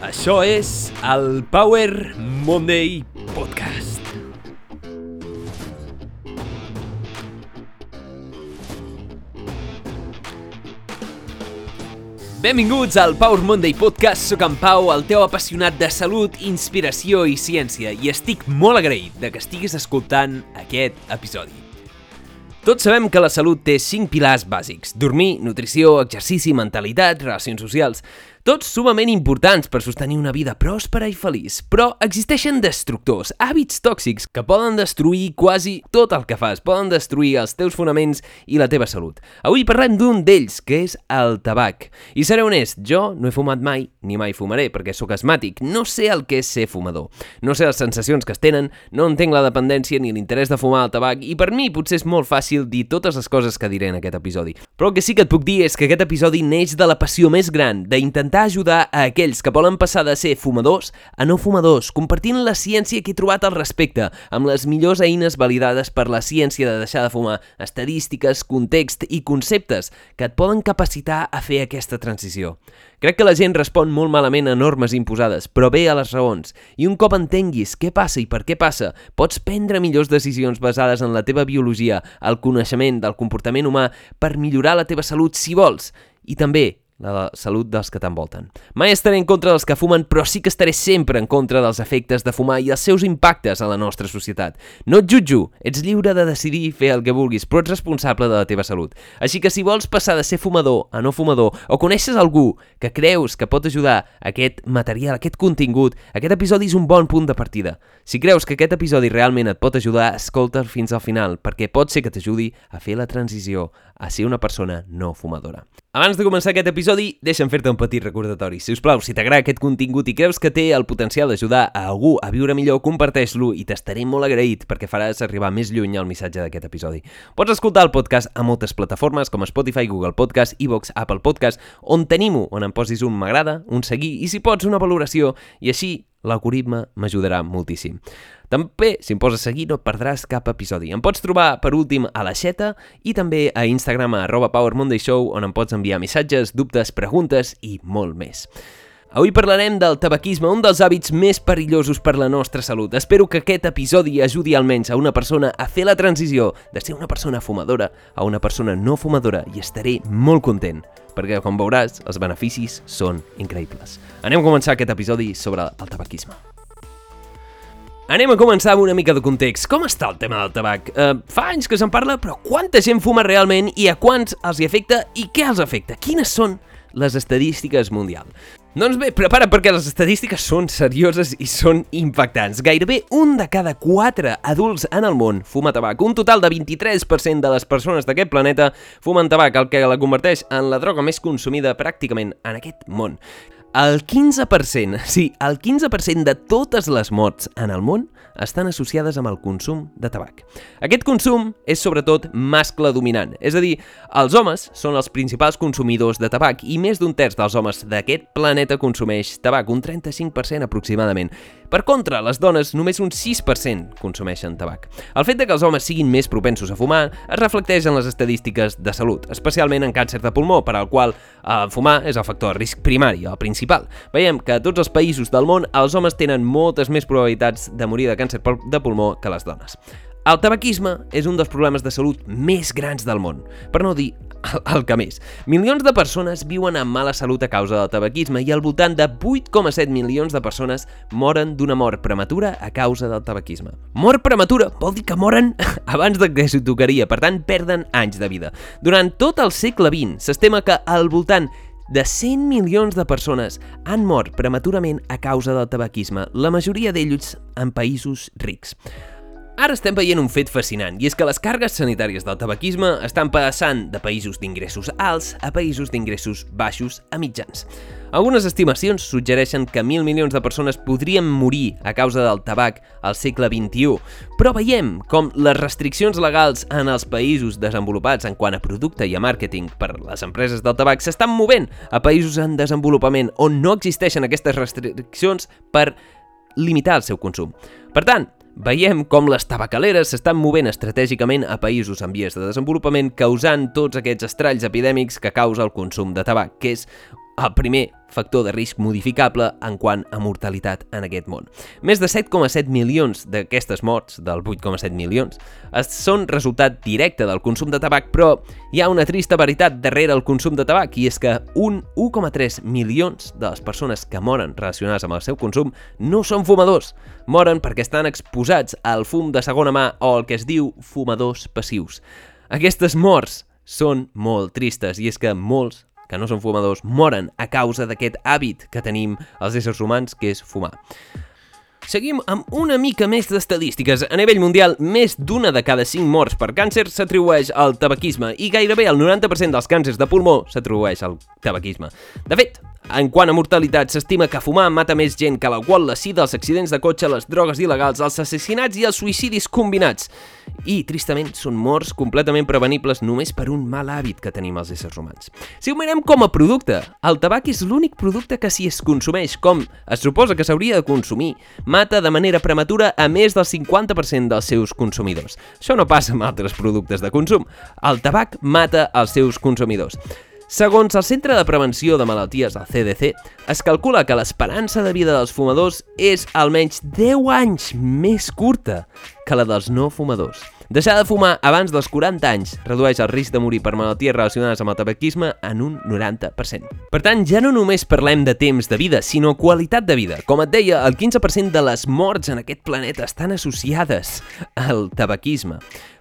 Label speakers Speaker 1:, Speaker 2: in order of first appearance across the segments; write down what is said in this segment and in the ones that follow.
Speaker 1: Això és el Power Monday Podcast. Benvinguts al Power Monday Podcast. Soc en Pau, el teu apassionat de salut, inspiració i ciència, i estic molt agraït de que estiguis escoltant aquest episodi. Tots sabem que la salut té 5 pilars bàsics. Dormir, nutrició, exercici, mentalitat, relacions socials tots sumament importants per sostenir una vida pròspera i feliç, però existeixen destructors, hàbits tòxics que poden destruir quasi tot el que fas, poden destruir els teus fonaments i la teva salut. Avui parlem d'un d'ells, que és el tabac. I seré honest, jo no he fumat mai, ni mai fumaré, perquè sóc asmàtic, no sé el que és ser fumador. No sé les sensacions que es tenen, no entenc la dependència ni l'interès de fumar el tabac, i per mi potser és molt fàcil dir totes les coses que diré en aquest episodi. Però el que sí que et puc dir és que aquest episodi neix de la passió més gran, d'intentar intentar ajudar a aquells que volen passar de ser fumadors a no fumadors, compartint la ciència que he trobat al respecte, amb les millors eines validades per la ciència de deixar de fumar, estadístiques, context i conceptes que et poden capacitar a fer aquesta transició. Crec que la gent respon molt malament a normes imposades, però bé a les raons. I un cop entenguis què passa i per què passa, pots prendre millors decisions basades en la teva biologia, el coneixement del comportament humà per millorar la teva salut si vols. I també la salut dels que t'envolten. Mai estaré en contra dels que fumen, però sí que estaré sempre en contra dels efectes de fumar i els seus impactes a la nostra societat. No et jutjo, ets lliure de decidir fer el que vulguis, però ets responsable de la teva salut. Així que si vols passar de ser fumador a no fumador, o coneixes algú que creus que pot ajudar aquest material, aquest contingut, aquest episodi és un bon punt de partida. Si creus que aquest episodi realment et pot ajudar, escolta'l fins al final, perquè pot ser que t'ajudi a fer la transició a ser una persona no fumadora. Abans de començar aquest episodi, deixa'm fer-te un petit recordatori. Si us plau, si t'agrada aquest contingut i creus que té el potencial d'ajudar a algú a viure millor, comparteix-lo i t'estaré molt agraït perquè faràs arribar més lluny el missatge d'aquest episodi. Pots escoltar el podcast a moltes plataformes com Spotify, Google Podcast, iVox, Apple Podcast, on tenim-ho, on em posis un m'agrada, un seguir i si pots una valoració i així l'algoritme m'ajudarà moltíssim. També, si em poses a seguir, no perdràs cap episodi. Em pots trobar, per últim, a la xeta i també a Instagram a arroba PowerMondayShow, on em pots enviar missatges, dubtes, preguntes i molt més. Avui parlarem del tabaquisme, un dels hàbits més perillosos per la nostra salut. Espero que aquest episodi ajudi almenys a una persona a fer la transició de ser una persona fumadora a una persona no fumadora i estaré molt content, perquè com veuràs, els beneficis són increïbles. Anem a començar aquest episodi sobre el tabaquisme. Anem a començar amb una mica de context. Com està el tema del tabac? Uh, fa anys que se'n parla, però quanta gent fuma realment i a quants els hi afecta i què els afecta? Quines són les estadístiques mundials? Doncs bé, prepara perquè les estadístiques són serioses i són impactants. Gairebé un de cada quatre adults en el món fuma tabac. Un total de 23% de les persones d'aquest planeta fumen tabac, el que la converteix en la droga més consumida pràcticament en aquest món. El 15%, sí, el 15% de totes les morts en el món estan associades amb el consum de tabac. Aquest consum és sobretot mascle dominant, és a dir, els homes són els principals consumidors de tabac i més d'un terç dels homes d'aquest planeta consumeix tabac, un 35% aproximadament. Per contra, les dones només un 6% consumeixen tabac. El fet de que els homes siguin més propensos a fumar es reflecteix en les estadístiques de salut, especialment en càncer de pulmó, per al qual eh, fumar és el factor de risc primari, el principal. Veiem que a tots els països del món els homes tenen moltes més probabilitats de morir de càncer de pulmó que les dones. El tabaquisme és un dels problemes de salut més grans del món, per no dir el, que més. Milions de persones viuen amb mala salut a causa del tabaquisme i al voltant de 8,7 milions de persones moren d'una mort prematura a causa del tabaquisme. Mort prematura vol dir que moren abans de que s'ho tocaria, per tant perden anys de vida. Durant tot el segle XX s'estima que al voltant de 100 milions de persones han mort prematurament a causa del tabaquisme, la majoria d'ells en països rics. Ara estem veient un fet fascinant, i és que les càrregues sanitàries del tabaquisme estan passant de països d'ingressos alts a països d'ingressos baixos a mitjans. Algunes estimacions suggereixen que mil milions de persones podrien morir a causa del tabac al segle XXI, però veiem com les restriccions legals en els països desenvolupats en quant a producte i a màrqueting per les empreses del tabac s'estan movent a països en desenvolupament on no existeixen aquestes restriccions per limitar el seu consum. Per tant, Veiem com les tabacaleres s'estan movent estratègicament a països en vies de desenvolupament causant tots aquests estralls epidèmics que causa el consum de tabac, que és el primer factor de risc modificable en quant a mortalitat en aquest món. Més de 7,7 milions d'aquestes morts, del 8,7 milions, són resultat directe del consum de tabac, però hi ha una trista veritat darrere el consum de tabac, i és que un 1,3 milions de les persones que moren relacionades amb el seu consum no són fumadors. Moren perquè estan exposats al fum de segona mà o el que es diu fumadors passius. Aquestes morts són molt tristes i és que molts que no són fumadors moren a causa d'aquest hàbit que tenim els éssers humans, que és fumar. Seguim amb una mica més d'estadístiques. A nivell mundial, més d'una de cada cinc morts per càncer s'atribueix al tabaquisme i gairebé el 90% dels càncers de pulmó s'atribueix al tabaquisme. De fet, en quant a mortalitat, s'estima que fumar mata més gent que l'alcohol, la sida, els accidents de cotxe, les drogues il·legals, els assassinats i els suïcidis combinats. I, tristament, són morts completament prevenibles només per un mal hàbit que tenim els éssers humans. Si ho mirem com a producte, el tabac és l'únic producte que si es consumeix com es suposa que s'hauria de consumir, mata de manera prematura a més del 50% dels seus consumidors. Això no passa amb altres productes de consum. El tabac mata els seus consumidors. Segons el Centre de Prevenció de Malalties, el CDC, es calcula que l'esperança de vida dels fumadors és almenys 10 anys més curta que la dels no fumadors. Deixar de fumar abans dels 40 anys redueix el risc de morir per malalties relacionades amb el tabaquisme en un 90%. Per tant, ja no només parlem de temps de vida, sinó qualitat de vida. Com et deia, el 15% de les morts en aquest planeta estan associades al tabaquisme.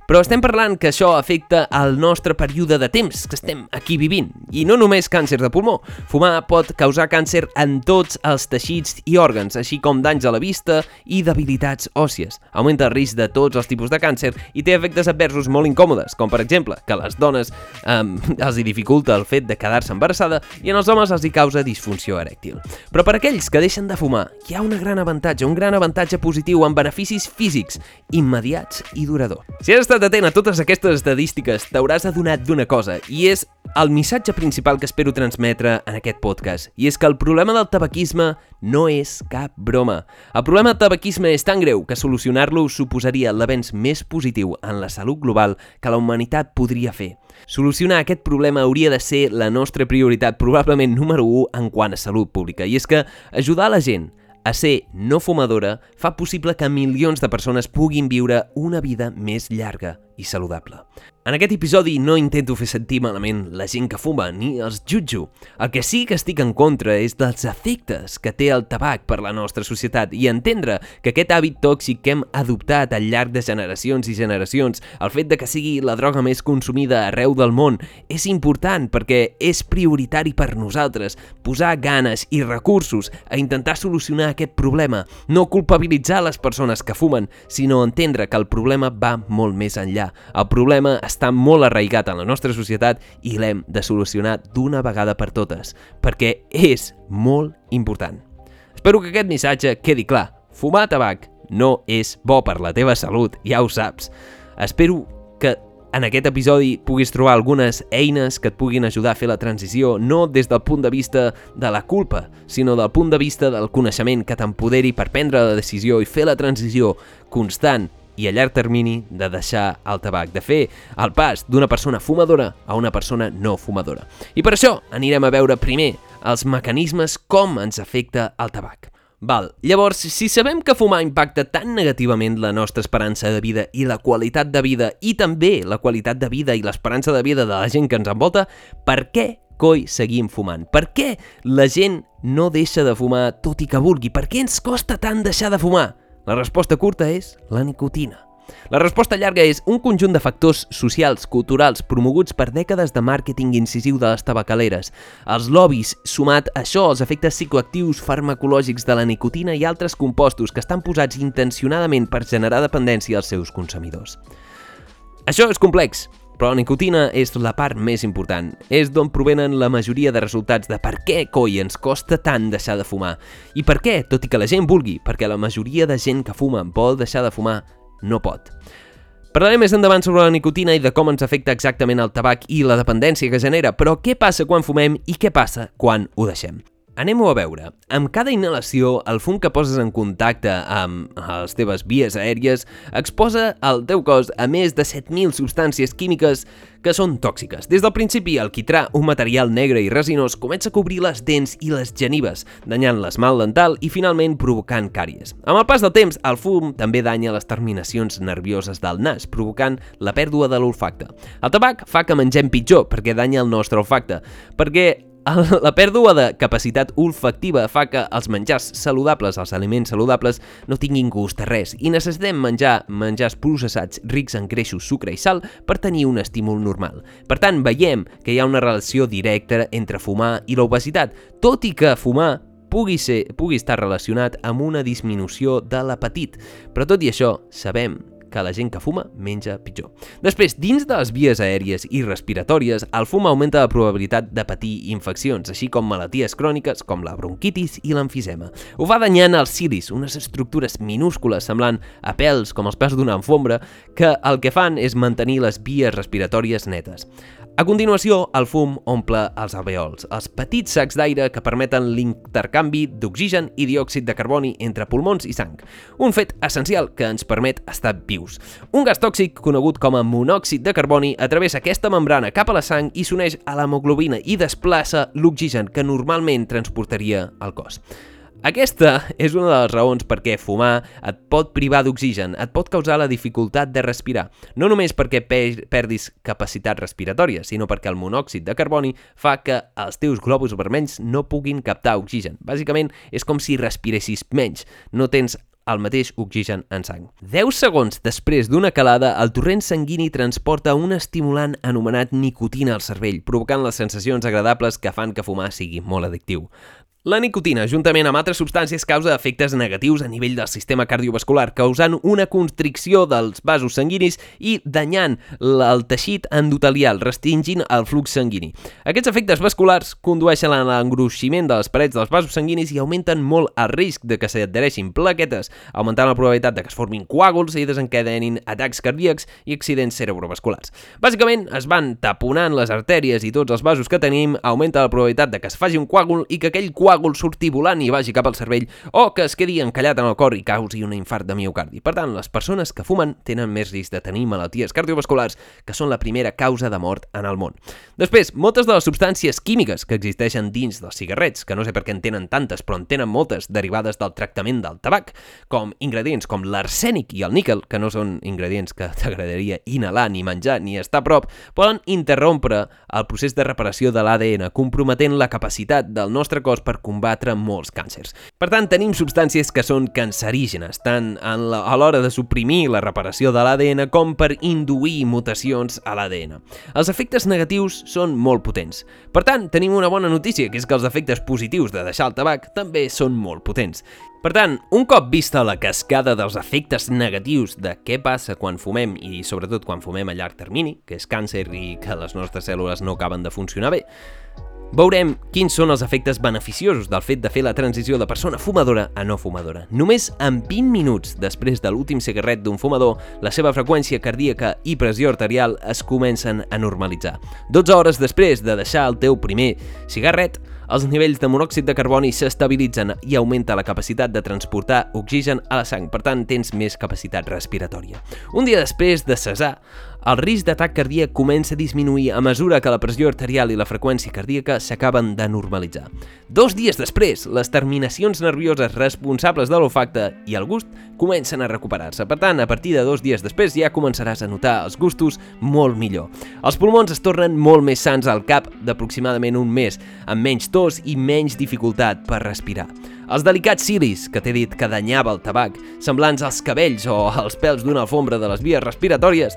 Speaker 1: Però estem parlant que això afecta el nostre període de temps que estem aquí vivint. I no només càncer de pulmó. Fumar pot causar càncer en tots els teixits i òrgans, així com danys a la vista i debilitats òssies. Augmenta el risc de tots els tipus de càncer i té efectes adversos molt incòmodes, com per exemple que les dones eh, els hi dificulta el fet de quedar-se embarassada i en els homes els hi causa disfunció erèctil. Però per aquells que deixen de fumar, hi ha un gran avantatge, un gran avantatge positiu amb beneficis físics, immediats i durador. Si has estat estat atent a totes aquestes estadístiques, t'hauràs adonat d'una cosa, i és el missatge principal que espero transmetre en aquest podcast, i és que el problema del tabaquisme no és cap broma. El problema del tabaquisme és tan greu que solucionar-lo suposaria l'avenç més positiu en la salut global que la humanitat podria fer. Solucionar aquest problema hauria de ser la nostra prioritat, probablement número 1 en quant a salut pública, i és que ajudar la gent a ser no fumadora fa possible que milions de persones puguin viure una vida més llarga i saludable. En aquest episodi no intento fer sentir malament la gent que fuma ni els jutjo. El que sí que estic en contra és dels efectes que té el tabac per la nostra societat i entendre que aquest hàbit tòxic que hem adoptat al llarg de generacions i generacions, el fet de que sigui la droga més consumida arreu del món, és important perquè és prioritari per nosaltres posar ganes i recursos a intentar solucionar aquest problema, no culpabilitzar les persones que fumen, sinó entendre que el problema va molt més enllà. El problema està molt arraigat en la nostra societat i l'hem de solucionar d'una vegada per totes, perquè és molt important. Espero que aquest missatge quedi clar. Fumar tabac no és bo per la teva salut, ja ho saps. Espero que en aquest episodi puguis trobar algunes eines que et puguin ajudar a fer la transició, no des del punt de vista de la culpa, sinó del punt de vista del coneixement que t'empoderi per prendre la decisió i fer la transició constant i a llarg termini de deixar el tabac, de fer el pas d'una persona fumadora a una persona no fumadora. I per això anirem a veure primer els mecanismes com ens afecta el tabac. Val, llavors, si sabem que fumar impacta tan negativament la nostra esperança de vida i la qualitat de vida i també la qualitat de vida i l'esperança de vida de la gent que ens envolta, per què coi seguim fumant? Per què la gent no deixa de fumar tot i que vulgui? Per què ens costa tant deixar de fumar? La resposta curta és la nicotina. La resposta llarga és un conjunt de factors socials, culturals, promoguts per dècades de màrqueting incisiu de les tabacaleres. Els lobbies, sumat a això els efectes psicoactius farmacològics de la nicotina i altres compostos que estan posats intencionadament per generar dependència als seus consumidors. Això és complex, però la nicotina és la part més important. És d'on provenen la majoria de resultats de per què, coi, ens costa tant deixar de fumar. I per què, tot i que la gent vulgui, perquè la majoria de gent que fuma vol deixar de fumar, no pot. Parlarem més endavant sobre la nicotina i de com ens afecta exactament el tabac i la dependència que genera, però què passa quan fumem i què passa quan ho deixem? Anem-ho a veure. Amb cada inhalació, el fum que poses en contacte amb les teves vies aèries exposa el teu cos a més de 7.000 substàncies químiques que són tòxiques. Des del principi, el quitrà, un material negre i resinós, comença a cobrir les dents i les genives, danyant l'esmalt dental i finalment provocant càries. Amb el pas del temps, el fum també danya les terminacions nervioses del nas, provocant la pèrdua de l'olfacte. El tabac fa que mengem pitjor perquè danya el nostre olfacte, perquè la pèrdua de capacitat olfactiva fa que els menjars saludables, els aliments saludables, no tinguin gust a res i necessitem menjar menjars processats rics en greixos, sucre i sal per tenir un estímul normal. Per tant, veiem que hi ha una relació directa entre fumar i l'obesitat, tot i que fumar pugui, ser, pugui estar relacionat amb una disminució de l'apetit. Però tot i això, sabem que la gent que fuma menja pitjor. Després, dins de les vies aèries i respiratòries, el fum augmenta la probabilitat de patir infeccions, així com malalties cròniques com la bronquitis i l'emfisema. Ho fa danyant els cilis, unes estructures minúscules semblant a pèls com els pèls d'una enfombra, que el que fan és mantenir les vies respiratòries netes. A continuació, el fum omple els alveols, els petits sacs d'aire que permeten l'intercanvi d'oxigen i diòxid de carboni entre pulmons i sang. Un fet essencial que ens permet estar vius. Un gas tòxic, conegut com a monòxid de carboni, travessa aquesta membrana cap a la sang i s'uneix a l'hemoglobina i desplaça l'oxigen que normalment transportaria al cos. Aquesta és una de les raons per què fumar et pot privar d'oxigen, et pot causar la dificultat de respirar. No només perquè perdis capacitat respiratòria, sinó perquè el monòxid de carboni fa que els teus globus vermells no puguin captar oxigen. Bàsicament, és com si respiressis menys. No tens el mateix oxigen en sang. 10 segons després d'una calada, el torrent sanguini transporta un estimulant anomenat nicotina al cervell, provocant les sensacions agradables que fan que fumar sigui molt addictiu. La nicotina, juntament amb altres substàncies, causa efectes negatius a nivell del sistema cardiovascular, causant una constricció dels vasos sanguinis i danyant el teixit endotelial, restringint el flux sanguini. Aquests efectes vasculars condueixen a l'engruiximent de les parets dels vasos sanguinis i augmenten molt el risc de que s'adhereixin plaquetes, augmentant la probabilitat de que es formin coàguls i desencadenin atacs cardíacs i accidents cerebrovasculars. Bàsicament, es van taponant les artèries i tots els vasos que tenim, augmenta la probabilitat de que es faci un coàgul i que aquell coàgul coàgul surti volant i vagi cap al cervell o que es quedi encallat en el cor i causi un infart de miocardi. Per tant, les persones que fumen tenen més risc de tenir malalties cardiovasculars que són la primera causa de mort en el món. Després, moltes de les substàncies químiques que existeixen dins dels cigarrets, que no sé per què en tenen tantes, però en tenen moltes derivades del tractament del tabac, com ingredients com l'arsènic i el níquel, que no són ingredients que t'agradaria inhalar ni menjar ni estar a prop, poden interrompre el procés de reparació de l'ADN, comprometent la capacitat del nostre cos per combatre molts càncers. Per tant, tenim substàncies que són cancerígenes, tant en la, a l'hora de suprimir la reparació de l'ADN com per induir mutacions a l'ADN. Els efectes negatius són molt potents. Per tant, tenim una bona notícia, que és que els efectes positius de deixar el tabac també són molt potents. Per tant, un cop vista la cascada dels efectes negatius de què passa quan fumem i sobretot quan fumem a llarg termini, que és càncer i que les nostres cèl·lules no acaben de funcionar bé, Veurem quins són els efectes beneficiosos del fet de fer la transició de persona fumadora a no fumadora. Només en 20 minuts després de l'últim cigarret d'un fumador, la seva freqüència cardíaca i pressió arterial es comencen a normalitzar. 12 hores després de deixar el teu primer cigarret, els nivells de monòxid de carboni s'estabilitzen i augmenta la capacitat de transportar oxigen a la sang, per tant tens més capacitat respiratòria. Un dia després de cesar, el risc d'atac cardíac comença a disminuir a mesura que la pressió arterial i la freqüència cardíaca s'acaben de normalitzar. Dos dies després, les terminacions nervioses responsables de l'olfacte i el gust comencen a recuperar-se. Per tant, a partir de dos dies després ja començaràs a notar els gustos molt millor. Els pulmons es tornen molt més sants al cap d'aproximadament un mes, amb menys tos i menys dificultat per respirar. Els delicats cilis, que t'he dit que danyava el tabac, semblants als cabells o als pèls d'una alfombra de les vies respiratòries,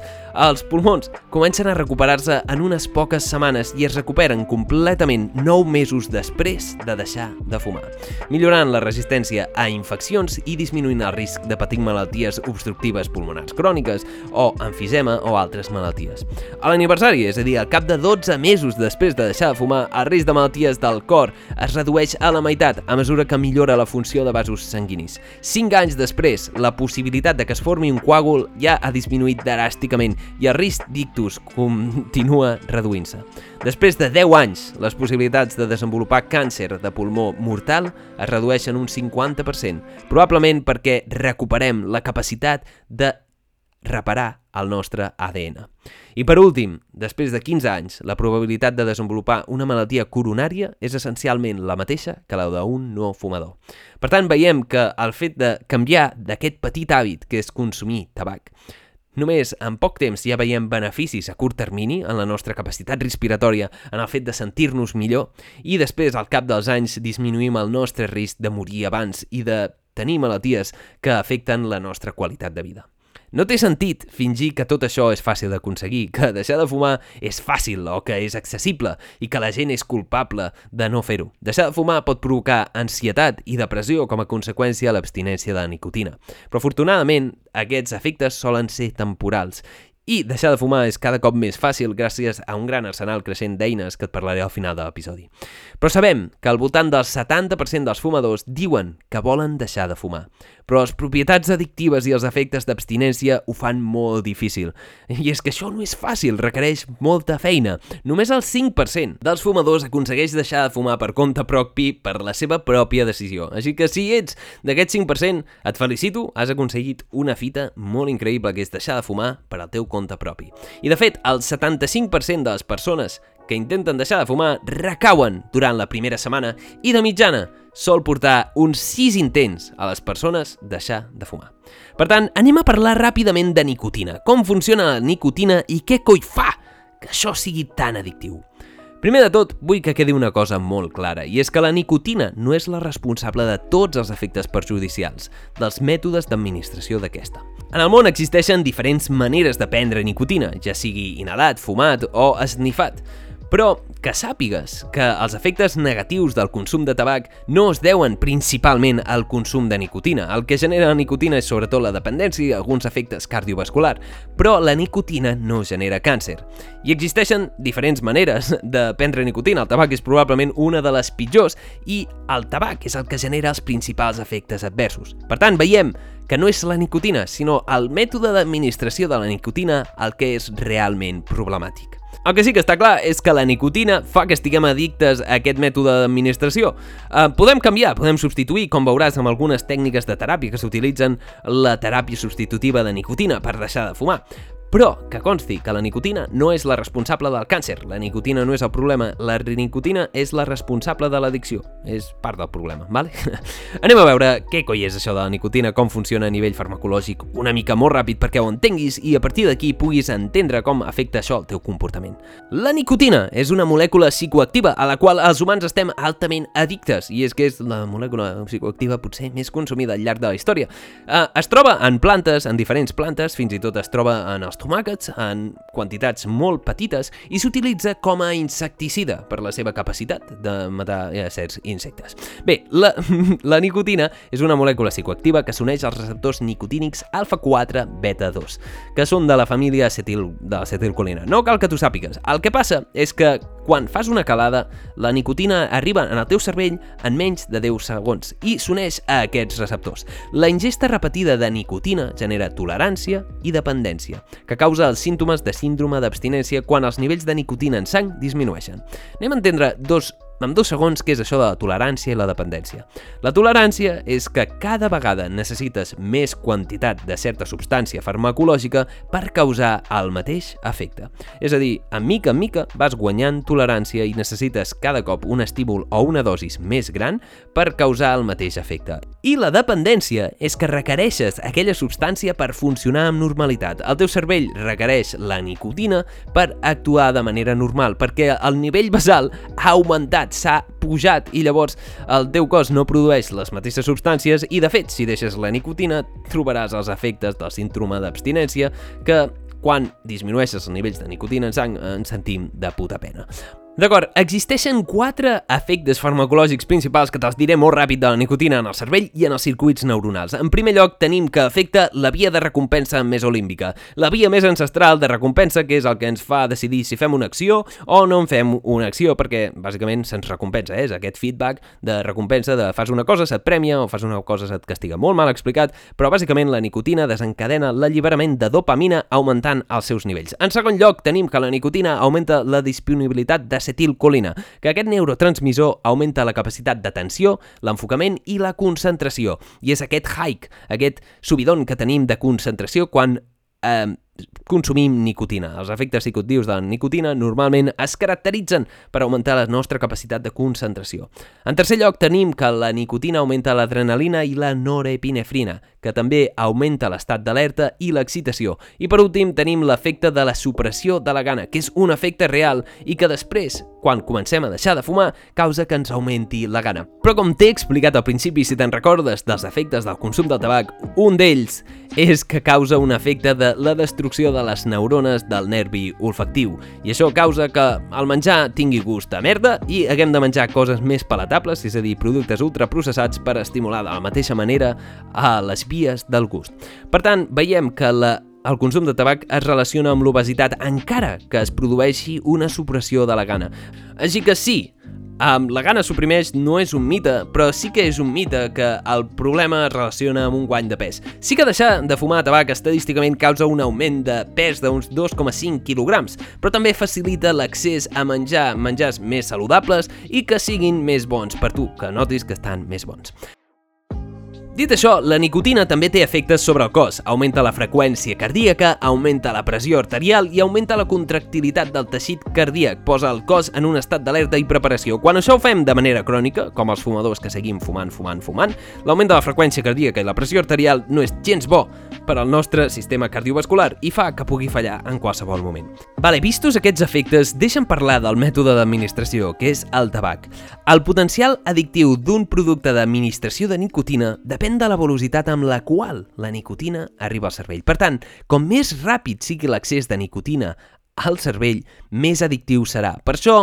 Speaker 1: els pulmons comencen a recuperar-se en unes poques setmanes i es recuperen completament 9 mesos després de deixar de fumar, millorant la resistència a infeccions i disminuint el risc de patir malalties obstructives pulmonars cròniques o enfisema o altres malalties. A l'aniversari, és a dir, al cap de 12 mesos després de deixar de fumar, el risc de malalties del cor es redueix a la meitat a mesura que millora la funció de vasos sanguinis. Cinc anys després, la possibilitat de que es formi un coàgul ja ha disminuït dràsticament i el risc d'ictus continua reduint-se. Després de 10 anys, les possibilitats de desenvolupar càncer de pulmó mortal es redueixen un 50%, probablement perquè recuperem la capacitat de reparar el nostre ADN. I per últim, després de 15 anys, la probabilitat de desenvolupar una malaltia coronària és essencialment la mateixa que la d'un no fumador. Per tant, veiem que el fet de canviar d'aquest petit hàbit que és consumir tabac Només en poc temps ja veiem beneficis a curt termini en la nostra capacitat respiratòria, en el fet de sentir-nos millor, i després, al cap dels anys, disminuïm el nostre risc de morir abans i de tenir malalties que afecten la nostra qualitat de vida. No té sentit fingir que tot això és fàcil d'aconseguir, que deixar de fumar és fàcil o que és accessible i que la gent és culpable de no fer-ho. Deixar de fumar pot provocar ansietat i depressió com a conseqüència de l'abstinència de nicotina. Però afortunadament aquests efectes solen ser temporals i deixar de fumar és cada cop més fàcil gràcies a un gran arsenal creixent d'eines que et parlaré al final de l'episodi. Però sabem que al voltant del 70% dels fumadors diuen que volen deixar de fumar però les propietats addictives i els efectes d'abstinència ho fan molt difícil. I és que això no és fàcil, requereix molta feina. Només el 5% dels fumadors aconsegueix deixar de fumar per compte propi per la seva pròpia decisió. Així que si ets d'aquest 5%, et felicito, has aconseguit una fita molt increïble que és deixar de fumar per al teu compte propi. I de fet, el 75% de les persones que intenten deixar de fumar recauen durant la primera setmana i de mitjana sol portar uns 6 intents a les persones deixar de fumar. Per tant, anem a parlar ràpidament de nicotina, com funciona la nicotina i què coi fa que això sigui tan addictiu. Primer de tot, vull que quedi una cosa molt clara, i és que la nicotina no és la responsable de tots els efectes perjudicials, dels mètodes d'administració d'aquesta. En el món existeixen diferents maneres de prendre nicotina, ja sigui inhalat, fumat o esnifat, però que sàpigues que els efectes negatius del consum de tabac no es deuen principalment al consum de nicotina. El que genera la nicotina és sobretot la dependència i alguns efectes cardiovascular, però la nicotina no genera càncer. I existeixen diferents maneres de prendre nicotina. El tabac és probablement una de les pitjors i el tabac és el que genera els principals efectes adversos. Per tant, veiem que no és la nicotina, sinó el mètode d'administració de la nicotina el que és realment problemàtic. El que sí que està clar és que la nicotina fa que estiguem addictes a aquest mètode d'administració. Eh, podem canviar, podem substituir, com veuràs amb algunes tècniques de teràpia que s'utilitzen la teràpia substitutiva de nicotina per deixar de fumar. Però que consti que la nicotina no és la responsable del càncer, la nicotina no és el problema, la nicotina és la responsable de l'addicció, és part del problema, vale? Anem a veure què coi és això de la nicotina, com funciona a nivell farmacològic, una mica molt ràpid perquè ho entenguis i a partir d'aquí puguis entendre com afecta això el teu comportament. La nicotina és una molècula psicoactiva a la qual els humans estem altament addictes i és que és la molècula psicoactiva potser més consumida al llarg de la història. Uh, es troba en plantes, en diferents plantes, fins i tot es troba en els tomàquets en quantitats molt petites i s'utilitza com a insecticida per la seva capacitat de matar eh, certs insectes. Bé, la, la nicotina és una molècula psicoactiva que s'uneix als receptors nicotínics alfa-4 beta-2, que són de la família acetil, de l'acetilcolina. No cal que tu sàpigues. El que passa és que quan fas una calada, la nicotina arriba en el teu cervell en menys de 10 segons i s'uneix a aquests receptors. La ingesta repetida de nicotina genera tolerància i dependència, que causa els símptomes de síndrome d'abstinència quan els nivells de nicotina en sang disminueixen. Anem a entendre dos amb dos segons què és això de la tolerància i la dependència. La tolerància és que cada vegada necessites més quantitat de certa substància farmacològica per causar el mateix efecte. És a dir, en mica en mica vas guanyant tolerància i necessites cada cop un estímul o una dosis més gran per causar el mateix efecte. I la dependència és que requereixes aquella substància per funcionar amb normalitat. El teu cervell requereix la nicotina per actuar de manera normal, perquè el nivell basal ha augmentat s'ha pujat i llavors el teu cos no produeix les mateixes substàncies i de fet si deixes la nicotina trobaràs els efectes del síndrome d'abstinència que quan disminueixes els nivells de nicotina en sang ens sentim de puta pena. D'acord, existeixen quatre efectes farmacològics principals que te'ls diré molt ràpid de la nicotina en el cervell i en els circuits neuronals. En primer lloc, tenim que afecta la via de recompensa mesolímbica, la via més ancestral de recompensa que és el que ens fa decidir si fem una acció o no en fem una acció, perquè bàsicament se'ns recompensa, eh? és aquest feedback de recompensa de fas una cosa, se't premia, o fas una cosa, se't castiga. Molt mal explicat, però bàsicament la nicotina desencadena l'alliberament de dopamina augmentant els seus nivells. En segon lloc, tenim que la nicotina augmenta la disponibilitat de d'acetilcolina, que aquest neurotransmissor augmenta la capacitat d'atenció, l'enfocament i la concentració. I és aquest hike, aquest subidon que tenim de concentració quan eh, consumim nicotina. Els efectes psicotius de la nicotina normalment es caracteritzen per augmentar la nostra capacitat de concentració. En tercer lloc tenim que la nicotina augmenta l'adrenalina i la norepinefrina, que també augmenta l'estat d'alerta i l'excitació. I per últim tenim l'efecte de la supressió de la gana, que és un efecte real i que després, quan comencem a deixar de fumar, causa que ens augmenti la gana. Però com t'he explicat al principi, si te'n recordes dels efectes del consum del tabac, un d'ells és que causa un efecte de la destrucció de les neurones del nervi olfactiu. I això causa que el menjar tingui gust a merda i haguem de menjar coses més palatables, és a dir, productes ultraprocessats per estimular de la mateixa manera a les vies del gust. Per tant, veiem que la el consum de tabac es relaciona amb l'obesitat encara que es produeixi una supressió de la gana. Així que sí, Um, la gana suprimeix no és un mite, però sí que és un mite que el problema es relaciona amb un guany de pes. Sí que deixar de fumar tabac estadísticament causa un augment de pes d'uns 2,5 kg, però també facilita l'accés a menjar menjars més saludables i que siguin més bons per tu, que notis que estan més bons. Dit això, la nicotina també té efectes sobre el cos. Augmenta la freqüència cardíaca, augmenta la pressió arterial i augmenta la contractilitat del teixit cardíac. Posa el cos en un estat d'alerta i preparació. Quan això ho fem de manera crònica, com els fumadors que seguim fumant, fumant, fumant, l'augment de la freqüència cardíaca i la pressió arterial no és gens bo per al nostre sistema cardiovascular i fa que pugui fallar en qualsevol moment. Vale, vistos aquests efectes, deixa'm parlar del mètode d'administració, que és el tabac. El potencial addictiu d'un producte d'administració de nicotina depèn depèn de la velocitat amb la qual la nicotina arriba al cervell. Per tant, com més ràpid sigui l'accés de nicotina al cervell, més addictiu serà. Per això,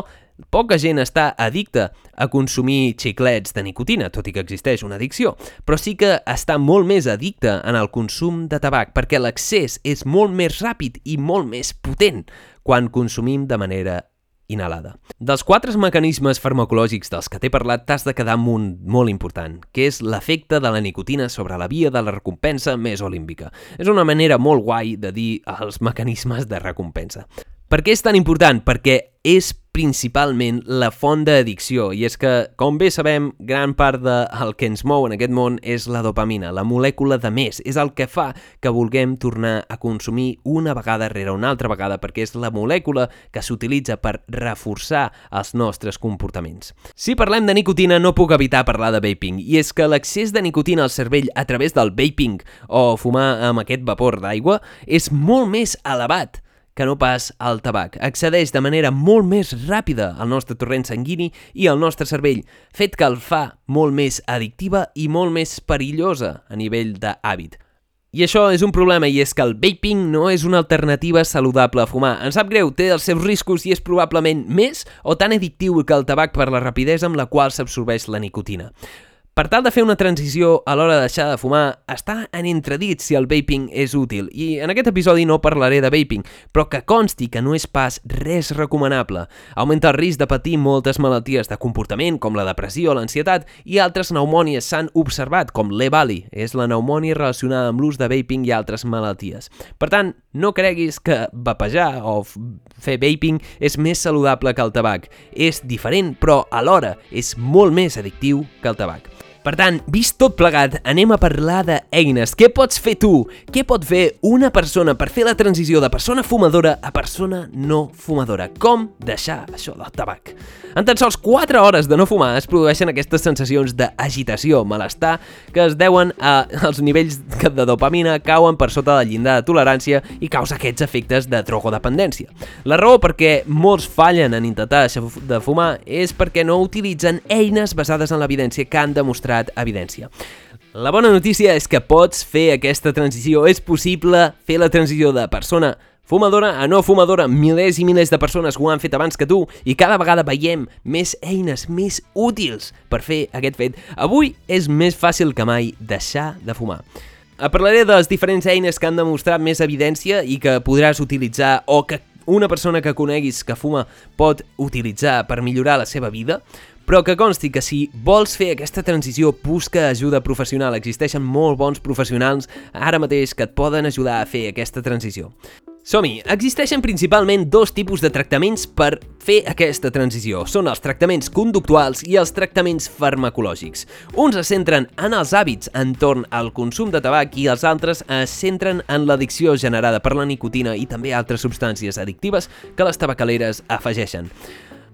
Speaker 1: poca gent està addicta a consumir xiclets de nicotina, tot i que existeix una addicció, però sí que està molt més addicta en el consum de tabac, perquè l'accés és molt més ràpid i molt més potent quan consumim de manera inhalada. Dels quatre mecanismes farmacològics dels que t'he parlat, t'has de quedar amb un molt important, que és l'efecte de la nicotina sobre la via de la recompensa mesolímbica. És una manera molt guai de dir els mecanismes de recompensa. Per què és tan important? Perquè és principalment la font d'addicció i és que, com bé sabem, gran part del que ens mou en aquest món és la dopamina, la molècula de més, és el que fa que vulguem tornar a consumir una vegada rere una altra vegada perquè és la molècula que s'utilitza per reforçar els nostres comportaments. Si parlem de nicotina no puc evitar parlar de vaping i és que l'accés de nicotina al cervell a través del vaping o fumar amb aquest vapor d'aigua és molt més elevat que no pas al tabac. Accedeix de manera molt més ràpida al nostre torrent sanguini i al nostre cervell, fet que el fa molt més addictiva i molt més perillosa a nivell d'hàbit. I això és un problema i és que el vaping no és una alternativa saludable a fumar. Em sap greu, té els seus riscos i és probablement més o tan addictiu que el tabac per la rapidesa amb la qual s'absorbeix la nicotina. Per tal de fer una transició a l'hora de deixar de fumar, està en entredit si el vaping és útil, i en aquest episodi no parlaré de vaping, però que consti que no és pas res recomanable. Augmenta el risc de patir moltes malalties de comportament, com la depressió, l'ansietat, i altres pneumònies s'han observat, com l'E-Bali, és la pneumònia relacionada amb l'ús de vaping i altres malalties. Per tant, no creguis que vapejar o fer vaping és més saludable que el tabac. És diferent, però alhora és molt més addictiu que el tabac. Per tant, vist tot plegat, anem a parlar d'eines. Què pots fer tu? Què pot fer una persona per fer la transició de persona fumadora a persona no fumadora? Com deixar això del tabac? En tan sols 4 hores de no fumar es produeixen aquestes sensacions d'agitació, malestar, que es deuen a, als nivells de dopamina cauen per sota del llindar de tolerància i causa aquests efectes de drogodependència. La raó perquè molts fallen en intentar deixar de fumar és perquè no utilitzen eines basades en l'evidència que han demostrat demostrat evidència. La bona notícia és que pots fer aquesta transició. És possible fer la transició de persona fumadora a no fumadora. Milers i milers de persones ho han fet abans que tu i cada vegada veiem més eines més útils per fer aquest fet. Avui és més fàcil que mai deixar de fumar. Parlaré de les diferents eines que han demostrat més evidència i que podràs utilitzar o que una persona que coneguis que fuma pot utilitzar per millorar la seva vida, però que consti que si vols fer aquesta transició, busca ajuda professional. Existeixen molt bons professionals ara mateix que et poden ajudar a fer aquesta transició. Som-hi! Existeixen principalment dos tipus de tractaments per fer aquesta transició. Són els tractaments conductuals i els tractaments farmacològics. Uns es centren en els hàbits entorn al consum de tabac i els altres es centren en l'addicció generada per la nicotina i també altres substàncies addictives que les tabacaleres afegeixen.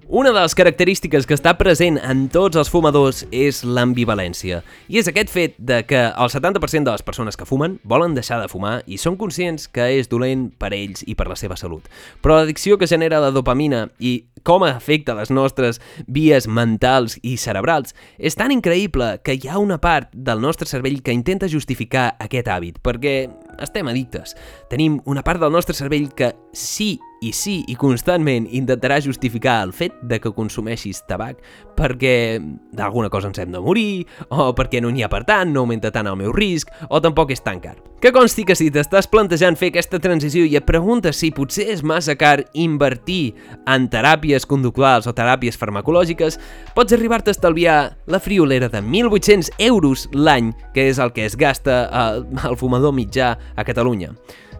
Speaker 1: Una de les característiques que està present en tots els fumadors és l'ambivalència. I és aquest fet de que el 70% de les persones que fumen volen deixar de fumar i són conscients que és dolent per ells i per la seva salut. Però l'addicció que genera la dopamina i com afecta les nostres vies mentals i cerebrals és tan increïble que hi ha una part del nostre cervell que intenta justificar aquest hàbit, perquè estem addictes. Tenim una part del nostre cervell que sí i sí i constantment intentarà justificar el fet de que consumeixis tabac perquè d'alguna cosa ens hem de morir, o perquè no n'hi ha per tant, no augmenta tant el meu risc, o tampoc és tan car. Que consti que si t'estàs plantejant fer aquesta transició i et preguntes si potser és massa car invertir en teràpies conductuals o teràpies farmacològiques, pots arribar-te a estalviar la friolera de 1.800 euros l'any, que és el que es gasta el, el fumador mitjà a Catalunya.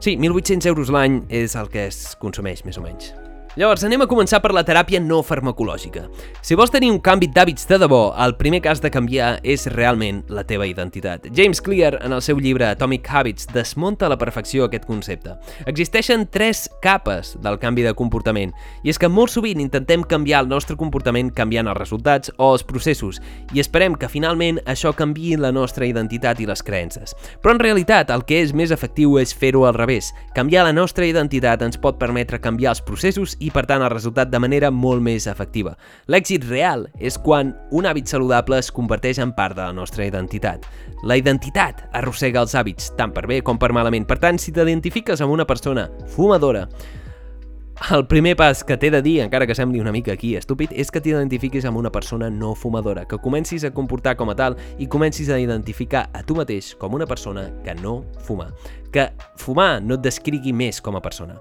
Speaker 1: Sí, 1.800 euros l'any és el que es consumeix, més o menys. Llavors, anem a començar per la teràpia no farmacològica. Si vols tenir un canvi d'hàbits de debò, el primer cas de canviar és realment la teva identitat. James Clear, en el seu llibre Atomic Habits, desmunta a la perfecció aquest concepte. Existeixen tres capes del canvi de comportament, i és que molt sovint intentem canviar el nostre comportament canviant els resultats o els processos, i esperem que finalment això canvi la nostra identitat i les creences. Però en realitat, el que és més efectiu és fer-ho al revés. Canviar la nostra identitat ens pot permetre canviar els processos per tant, el resultat de manera molt més efectiva. L'èxit real és quan un hàbit saludable es converteix en part de la nostra identitat. La identitat arrossega els hàbits, tant per bé com per malament. Per tant, si t'identifiques amb una persona fumadora, el primer pas que t'he de dir, encara que sembli una mica aquí estúpid, és que t'identifiquis amb una persona no fumadora, que comencis a comportar com a tal i comencis a identificar a tu mateix com una persona que no fuma. Que fumar no et descrigui més com a persona.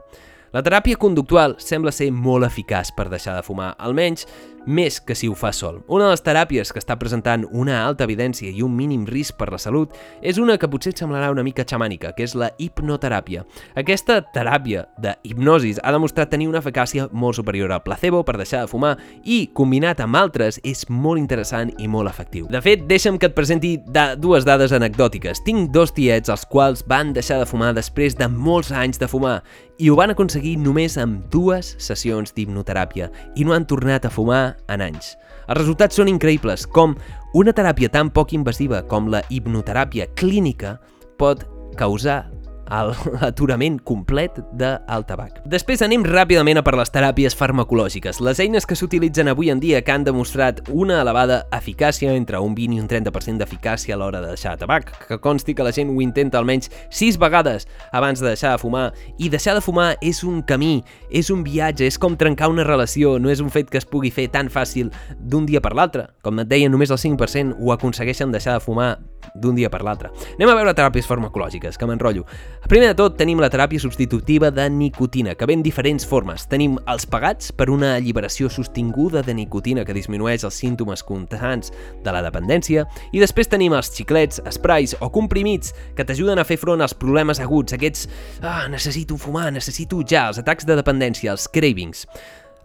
Speaker 1: La teràpia conductual sembla ser molt eficaç per deixar de fumar, almenys més que si ho fa sol. Una de les teràpies que està presentant una alta evidència i un mínim risc per la salut és una que potser et semblarà una mica xamànica, que és la hipnoteràpia. Aquesta teràpia de hipnosis ha demostrat tenir una eficàcia molt superior al placebo per deixar de fumar i, combinat amb altres, és molt interessant i molt efectiu. De fet, deixa'm que et presenti de dues dades anecdòtiques. Tinc dos tiets els quals van deixar de fumar després de molts anys de fumar i ho van aconseguir només amb dues sessions d'hipnoteràpia i no han tornat a fumar en anys. Els resultats són increïbles, com una teràpia tan poc invasiva com la hipnoteràpia clínica pot causar l'aturament complet del tabac. Després anem ràpidament a per les teràpies farmacològiques, les eines que s'utilitzen avui en dia que han demostrat una elevada eficàcia entre un 20 i un 30% d'eficàcia a l'hora de deixar tabac, que consti que la gent ho intenta almenys 6 vegades abans de deixar de fumar, i deixar de fumar és un camí, és un viatge, és com trencar una relació, no és un fet que es pugui fer tan fàcil d'un dia per l'altre. Com et deia, només el 5% ho aconsegueixen deixar de fumar d'un dia per l'altre. Anem a veure teràpies farmacològiques, que m'enrotllo. Primer de tot, tenim la teràpia substitutiva de nicotina, que ve en diferents formes. Tenim els pagats per una alliberació sostinguda de nicotina que disminueix els símptomes constants de la dependència, i després tenim els xiclets, sprays o comprimits que t'ajuden a fer front als problemes aguts, aquests ah, necessito fumar, necessito ja, els atacs de dependència, els cravings.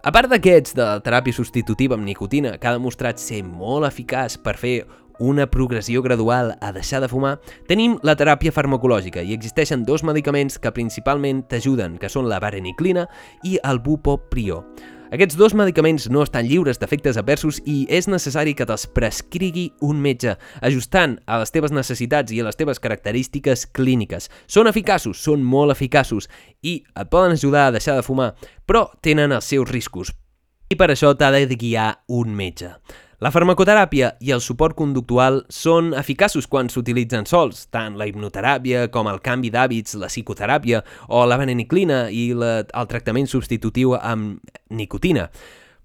Speaker 1: A part d'aquests de teràpia substitutiva amb nicotina, que ha demostrat ser molt eficaç per fer una progressió gradual a deixar de fumar, tenim la teràpia farmacològica i existeixen dos medicaments que principalment t'ajuden, que són la vareniclina i el bupoprió. Aquests dos medicaments no estan lliures d'efectes adversos i és necessari que te'ls prescrigui un metge, ajustant a les teves necessitats i a les teves característiques clíniques. Són eficaços, són molt eficaços i et poden ajudar a deixar de fumar, però tenen els seus riscos. I per això t'ha de guiar un metge. La farmacoteràpia i el suport conductual són eficaços quan s'utilitzen sols, tant la hipnoteràpia com el canvi d'hàbits, la psicoteràpia o la vareniclina i la, el tractament substitutiu amb nicotina.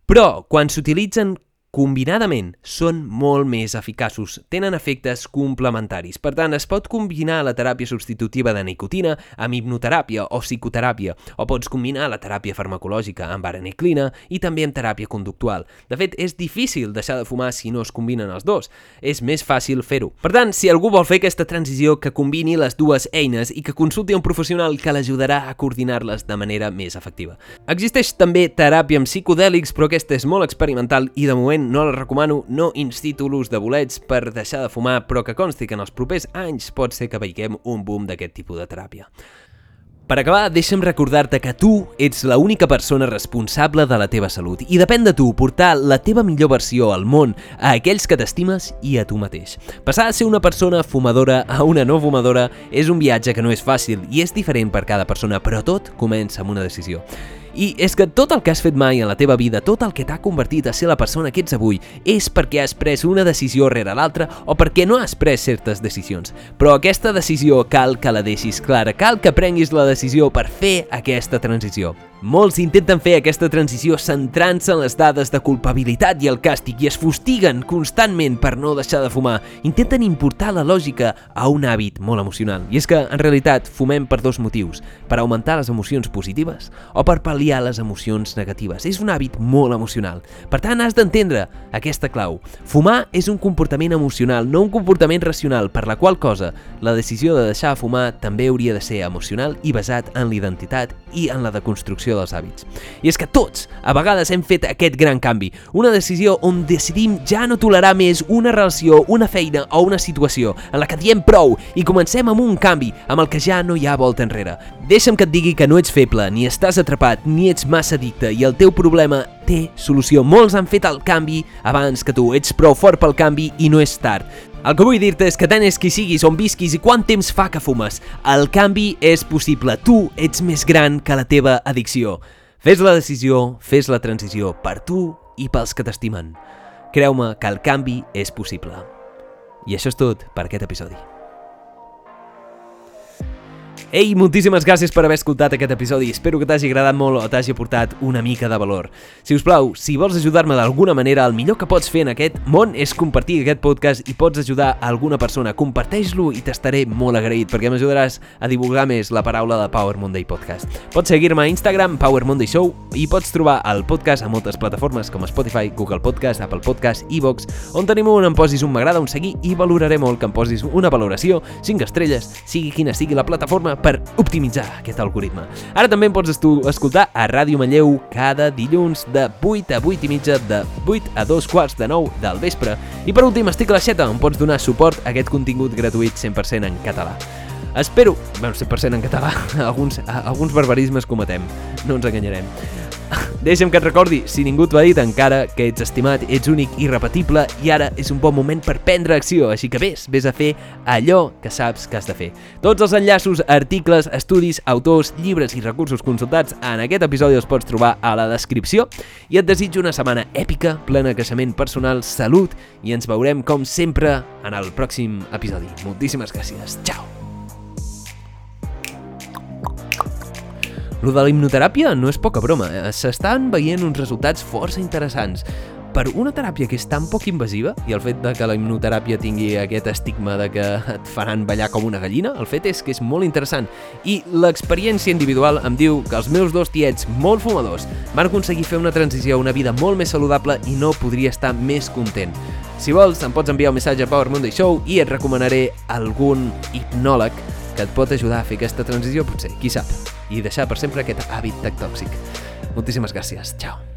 Speaker 1: Però quan s'utilitzen combinadament són molt més eficaços, tenen efectes complementaris. Per tant, es pot combinar la teràpia substitutiva de nicotina amb hipnoteràpia o psicoteràpia, o pots combinar la teràpia farmacològica amb araneclina i també amb teràpia conductual. De fet, és difícil deixar de fumar si no es combinen els dos. És més fàcil fer-ho. Per tant, si algú vol fer aquesta transició, que combini les dues eines i que consulti un professional que l'ajudarà a coordinar-les de manera més efectiva. Existeix també teràpia amb psicodèlics, però aquesta és molt experimental i de moment no la recomano, no incito l'ús de bolets per deixar de fumar, però que consti que en els propers anys pot ser que veiguem un boom d'aquest tipus de teràpia. Per acabar, deixa'm recordar-te que tu ets la única persona responsable de la teva salut i depèn de tu portar la teva millor versió al món, a aquells que t'estimes i a tu mateix. Passar a ser una persona fumadora a una no fumadora és un viatge que no és fàcil i és diferent per cada persona, però tot comença amb una decisió. I és que tot el que has fet mai en la teva vida, tot el que t'ha convertit a ser la persona que ets avui, és perquè has pres una decisió rere l'altra o perquè no has pres certes decisions. Però aquesta decisió cal que la deixis clara, cal que prenguis la decisió per fer aquesta transició. Molts intenten fer aquesta transició centrant-se en les dades de culpabilitat i el càstig i es fustiguen constantment per no deixar de fumar. Intenten importar la lògica a un hàbit molt emocional. I és que, en realitat, fumem per dos motius. Per augmentar les emocions positives o per pal·liar les emocions negatives. És un hàbit molt emocional. Per tant, has d'entendre aquesta clau. Fumar és un comportament emocional, no un comportament racional, per la qual cosa la decisió de deixar de fumar també hauria de ser emocional i basat en l'identitat i en la deconstrucció dels hàbits. I és que tots, a vegades, hem fet aquest gran canvi. Una decisió on decidim ja no tolerar més una relació, una feina o una situació en la que diem prou i comencem amb un canvi amb el que ja no hi ha volta enrere. Deixa'm que et digui que no ets feble, ni estàs atrapat, ni ets massa addicte i el teu problema té solució. Molts han fet el canvi abans que tu. Ets prou fort pel canvi i no és tard. El que vull dir-te és que tant és qui siguis, on visquis i quant temps fa que fumes, el canvi és possible. Tu ets més gran que la teva addicció. Fes la decisió, fes la transició per tu i pels que t'estimen. Creu-me que el canvi és possible. I això és tot per aquest episodi. Ei, moltíssimes gràcies per haver escoltat aquest episodi. Espero que t'hagi agradat molt o t'hagi aportat una mica de valor. Si us plau, si vols ajudar-me d'alguna manera, el millor que pots fer en aquest món és compartir aquest podcast i pots ajudar a alguna persona. Comparteix-lo i t'estaré molt agraït perquè m'ajudaràs a divulgar més la paraula de Power Monday Podcast. Pots seguir-me a Instagram, Power Monday Show, i pots trobar el podcast a moltes plataformes com Spotify, Google Podcast, Apple Podcast, iVox, on tenim on em posis un m'agrada, un seguir i valoraré molt que em posis una valoració, 5 estrelles, sigui quina sigui la plataforma, per optimitzar aquest algoritme. Ara també em pots escoltar a Ràdio Manlleu cada dilluns de 8 a 8 i mitja, de 8 a 2 quarts de 9 del vespre. I per últim, estic a la xeta, on pots donar suport a aquest contingut gratuït 100% en català. Espero, bueno, 100% en català, alguns, alguns barbarismes cometem, no ens enganyarem. Deixa'm que et recordi, si ningú t'ho ha dit encara, que ets estimat, ets únic i repetible i ara és un bon moment per prendre acció, així que vés, vés a fer allò que saps que has de fer. Tots els enllaços, articles, estudis, autors, llibres i recursos consultats en aquest episodi els pots trobar a la descripció i et desitjo una setmana èpica, plena de creixement personal, salut i ens veurem com sempre en el pròxim episodi. Moltíssimes gràcies. Ciao! Lo de la hipnoteràpia no és poca broma, eh? s'estan veient uns resultats força interessants. Per una teràpia que és tan poc invasiva, i el fet de que la hipnoteràpia tingui aquest estigma de que et faran ballar com una gallina, el fet és que és molt interessant. I l'experiència individual em diu que els meus dos tiets molt fumadors van aconseguir fer una transició a una vida molt més saludable i no podria estar més content. Si vols, em pots enviar un missatge a Power Monday Show i et recomanaré algun hipnòleg que et pot ajudar a fer aquesta transició, potser, qui sap, i deixar per sempre aquest hàbit tòxic. Moltíssimes gràcies. Ciao.